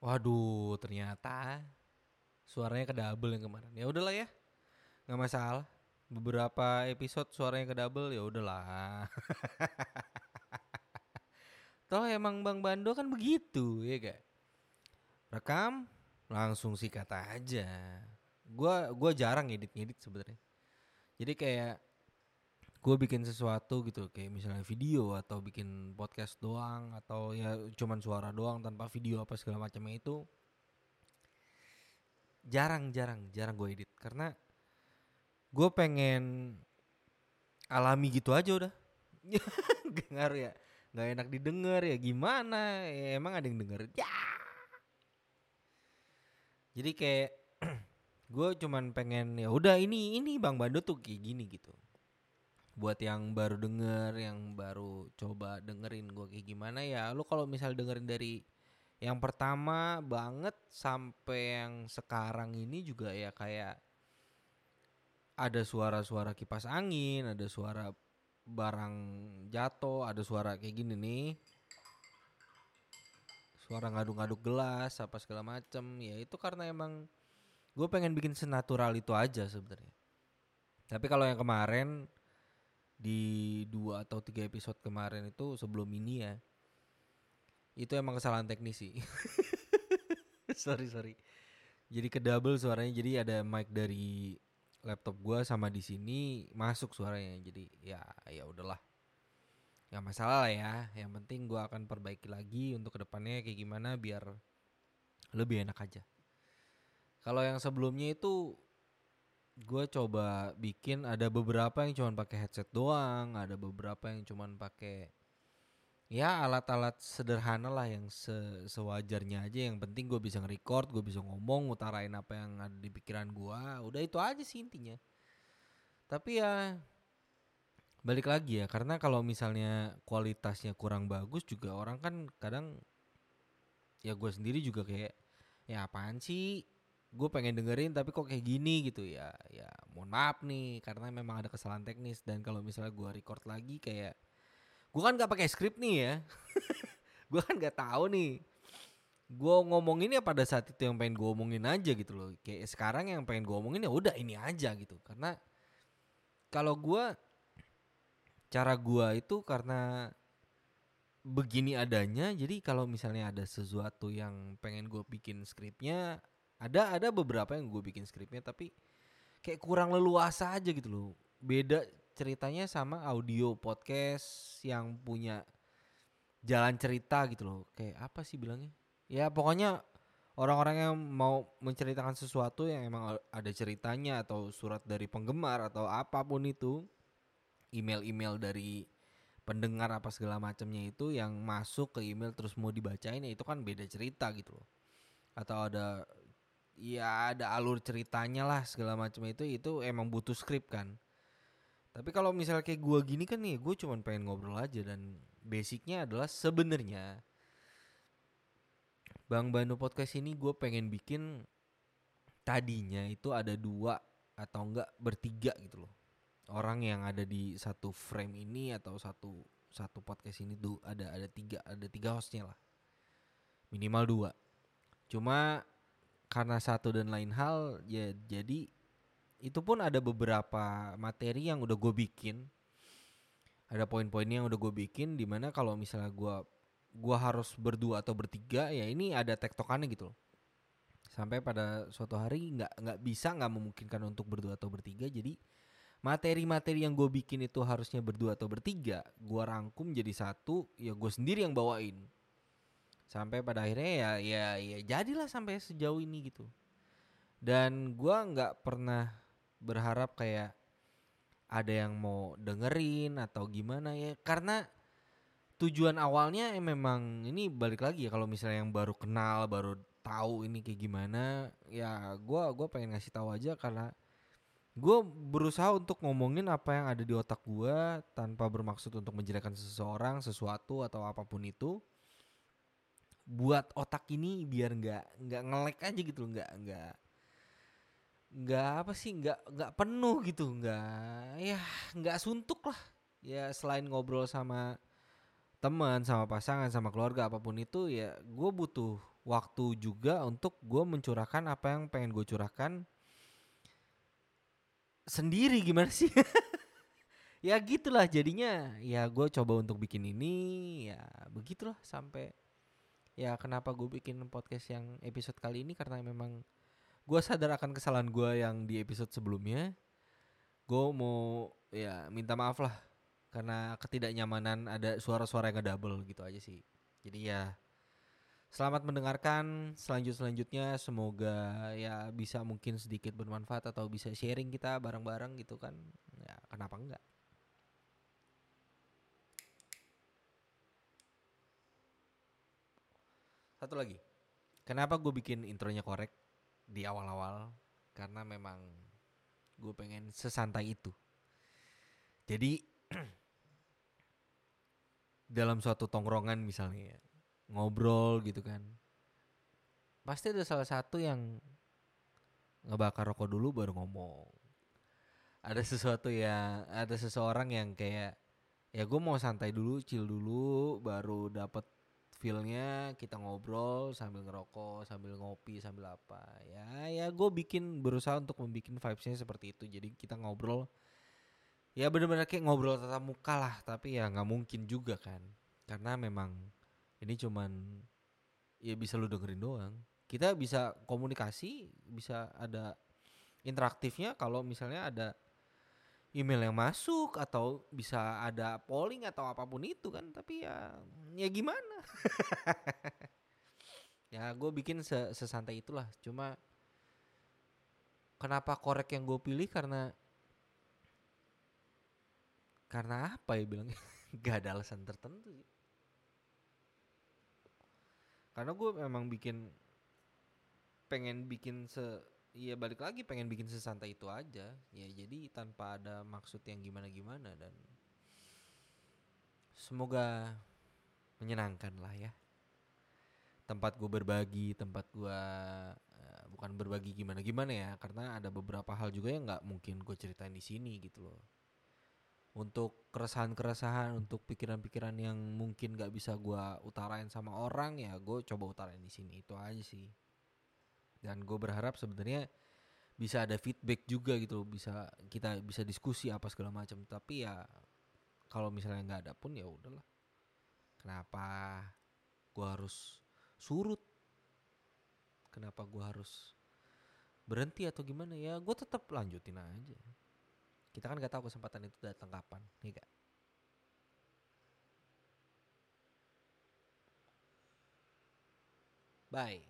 Waduh, ternyata suaranya ke double yang kemarin. Ya udahlah ya. nggak masalah. Beberapa episode suaranya ke double ya udahlah. Toh emang Bang Bando kan begitu, ya gak? Rekam langsung sikat aja. Gua gua jarang edit-edit sebenarnya. Jadi kayak gue bikin sesuatu gitu kayak misalnya video atau bikin podcast doang atau ya cuman suara doang tanpa video apa segala macamnya itu jarang jarang jarang gue edit. Karena gue pengen alami gitu aja udah. Ngaruh ya nggak enak didengar ya gimana? Ya, emang ada yang denger ya. Jadi kayak gue cuman pengen ya udah ini ini bang Bando tuh kayak gini gitu buat yang baru denger yang baru coba dengerin gue kayak gimana ya lu kalau misal dengerin dari yang pertama banget sampai yang sekarang ini juga ya kayak ada suara-suara kipas angin ada suara barang jatuh ada suara kayak gini nih. Suara ngaduk-ngaduk gelas apa segala macem. Ya itu karena emang gue pengen bikin senatural itu aja sebenarnya. Tapi kalau yang kemarin di dua atau tiga episode kemarin itu sebelum ini ya. Itu emang kesalahan teknis sih. Sorry sorry. Jadi ke double suaranya. Jadi ada mic dari laptop gua sama di sini masuk suaranya. Jadi ya ya udahlah. Nggak masalah lah ya. Yang penting gua akan perbaiki lagi untuk ke depannya kayak gimana biar lebih enak aja. Kalau yang sebelumnya itu gue coba bikin ada beberapa yang cuma pakai headset doang, ada beberapa yang cuma pakai ya alat-alat sederhana lah yang se sewajarnya aja. Yang penting gue bisa nge-record, gue bisa ngomong, utarain apa yang ada di pikiran gue. Udah itu aja sih intinya. Tapi ya balik lagi ya, karena kalau misalnya kualitasnya kurang bagus juga orang kan kadang ya gue sendiri juga kayak ya apaan sih gue pengen dengerin tapi kok kayak gini? gitu ya. Ya mohon maaf nih karena memang ada kesalahan teknis. Dan kalau misalnya gue record lagi kayak gue kan gak pakai skrip nih ya. Gue kan gak tahu nih gue ngomongin ya pada saat itu yang pengen gue omongin aja gitu loh. Kayak sekarang yang pengen gue omongin ya udah ini aja gitu. Karena kalau gue cara gue itu karena begini adanya jadi kalau misalnya ada sesuatu yang pengen gue bikin skripnya ada ada beberapa yang gue bikin skripnya tapi kayak kurang leluasa aja gitu loh. Beda ceritanya sama audio podcast yang punya jalan cerita gitu loh. Kayak apa sih bilangnya? Ya pokoknya orang-orang yang mau menceritakan sesuatu yang emang ada ceritanya atau surat dari penggemar atau apa pun itu email-email dari pendengar apa segala macamnya itu yang masuk ke email terus mau dibacain ya itu kan beda cerita gitu loh. Atau ada ya ada alur ceritanya lah segala macam itu itu emang butuh skrip kan. Tapi kalau misalnya kayak gue gini kan nih gue cuma pengen ngobrol aja dan basicnya adalah sebenarnya Bang Bando podcast ini gue pengen bikin tadinya itu ada dua atau enggak bertiga gitu loh. Orang yang ada di satu frame ini atau satu satu podcast ini tuh ada ada tiga ada tiga hostnya lah. Minimal dua. Cuma karena satu dan lain hal ya jadi itu pun ada beberapa materi yang udah gue bikin. Ada poin-poinnya yang udah gue bikin di mana kalau misalnya gue gua harus berdua atau bertiga ya ini ada tektokannya gitu loh. Sampai pada suatu hari nggak nggak bisa nggak memungkinkan untuk berdua atau bertiga jadi materi-materi yang gue bikin itu harusnya berdua atau bertiga gue rangkum jadi satu ya gue sendiri yang bawain sampai pada akhirnya ya ya ya jadilah sampai sejauh ini gitu. Dan gua nggak pernah berharap kayak ada yang mau dengerin atau gimana ya. Karena tujuan awalnya ya memang ini balik lagi ya kalau misalnya yang baru kenal baru tahu ini kayak gimana ya gua gua pengen ngasih tahu aja karena gue berusaha untuk ngomongin apa yang ada di otak gue tanpa bermaksud untuk menjelekan seseorang sesuatu atau apa pun itu buat otak ini biar nggak nggak ngelek aja gitu nggak nggak nggak apa sih nggak nggak penuh gitu nggak ya nggak suntuk lah. Ya selain ngobrol sama teman sama pasangan sama keluarga apa pun itu ya gue butuh waktu juga untuk gue mencurahkan apa yang pengen gue curahkan sendiri gimana sih? Ya gitulah jadinya. Ya gue coba untuk bikin ini ya begitulah sampai ya kenapa gue bikin podcast yang episode kali ini? Karena memang gue sadar akan kesalahan gue yang di episode sebelumnya. Gue mau ya minta maaf lah. Karena ketidaknyamanan ada suara-suara yang double gitu aja sih. Jadi ya Selamat mendengarkan. Selanjut selanjutnya semoga ya bisa mungkin sedikit bermanfaat atau bisa sharing kita bareng-bareng gitu kan. Ya kenapa enggak satu lagi. Kenapa gue bikin intronya korek di awal-awal? Karena memang gue pengen sesantai itu. Jadi dalam suatu tongkrongan misalnya ya, ngobrol gitu kan pasti ada salah satu yang ngebakar rokok dulu baru ngomong. Ada sesuatu yang ada seseorang yang kayak ya gue mau santai dulu chill dulu baru dapet feelnya kita ngobrol sambil ngerokok sambil ngopi sambil apa. Ya ya gue bikin berusaha untuk membuat vibesnya seperti itu. Jadi kita ngobrol ya bener-bener kayak ngobrol tatap muka lah. Tapi ya nggak mungkin juga kan. Karena memang ini cuman ya bisa lu dengerin doang. Kita bisa komunikasi bisa ada interaktifnya kalau misalnya ada email yang masuk atau bisa ada polling atau apa pun itu kan tapi ya ya gimana? Ya gue bikin se sesantai itulah. Cuma kenapa korek yang gue pilih karena karena apa ya bilangnya? Gak ada alasan tertentu karena gue memang bikin pengen bikin se Iya balik lagi pengen bikin sesantai itu aja. Ya jadi tanpa ada maksud yang gimana gimana dan semoga menyenangkan lah ya. Tempat gue berbagi tempat gue uh, bukan berbagi gimana gimana ya karena ada beberapa hal juga yang nggak mungkin gue ceritain di sini gitu loh. Untuk keresahan-keresahan untuk pikiran-pikiran yang mungkin gak bisa gue utarain sama orang ya gue coba utarain di sini itu aja sih dan gue berharap sebenarnya bisa ada feedback juga gitu bisa kita bisa diskusi apa segala macam. Tapi ya kalau misalnya nggak ada pun ya udahlah. Kenapa gue harus surut? Kenapa gue harus berhenti atau gimana? Ya gue tetap lanjutin aja. Kita kan nggak tahu kesempatan itu datang kapan, nih gak? Bye.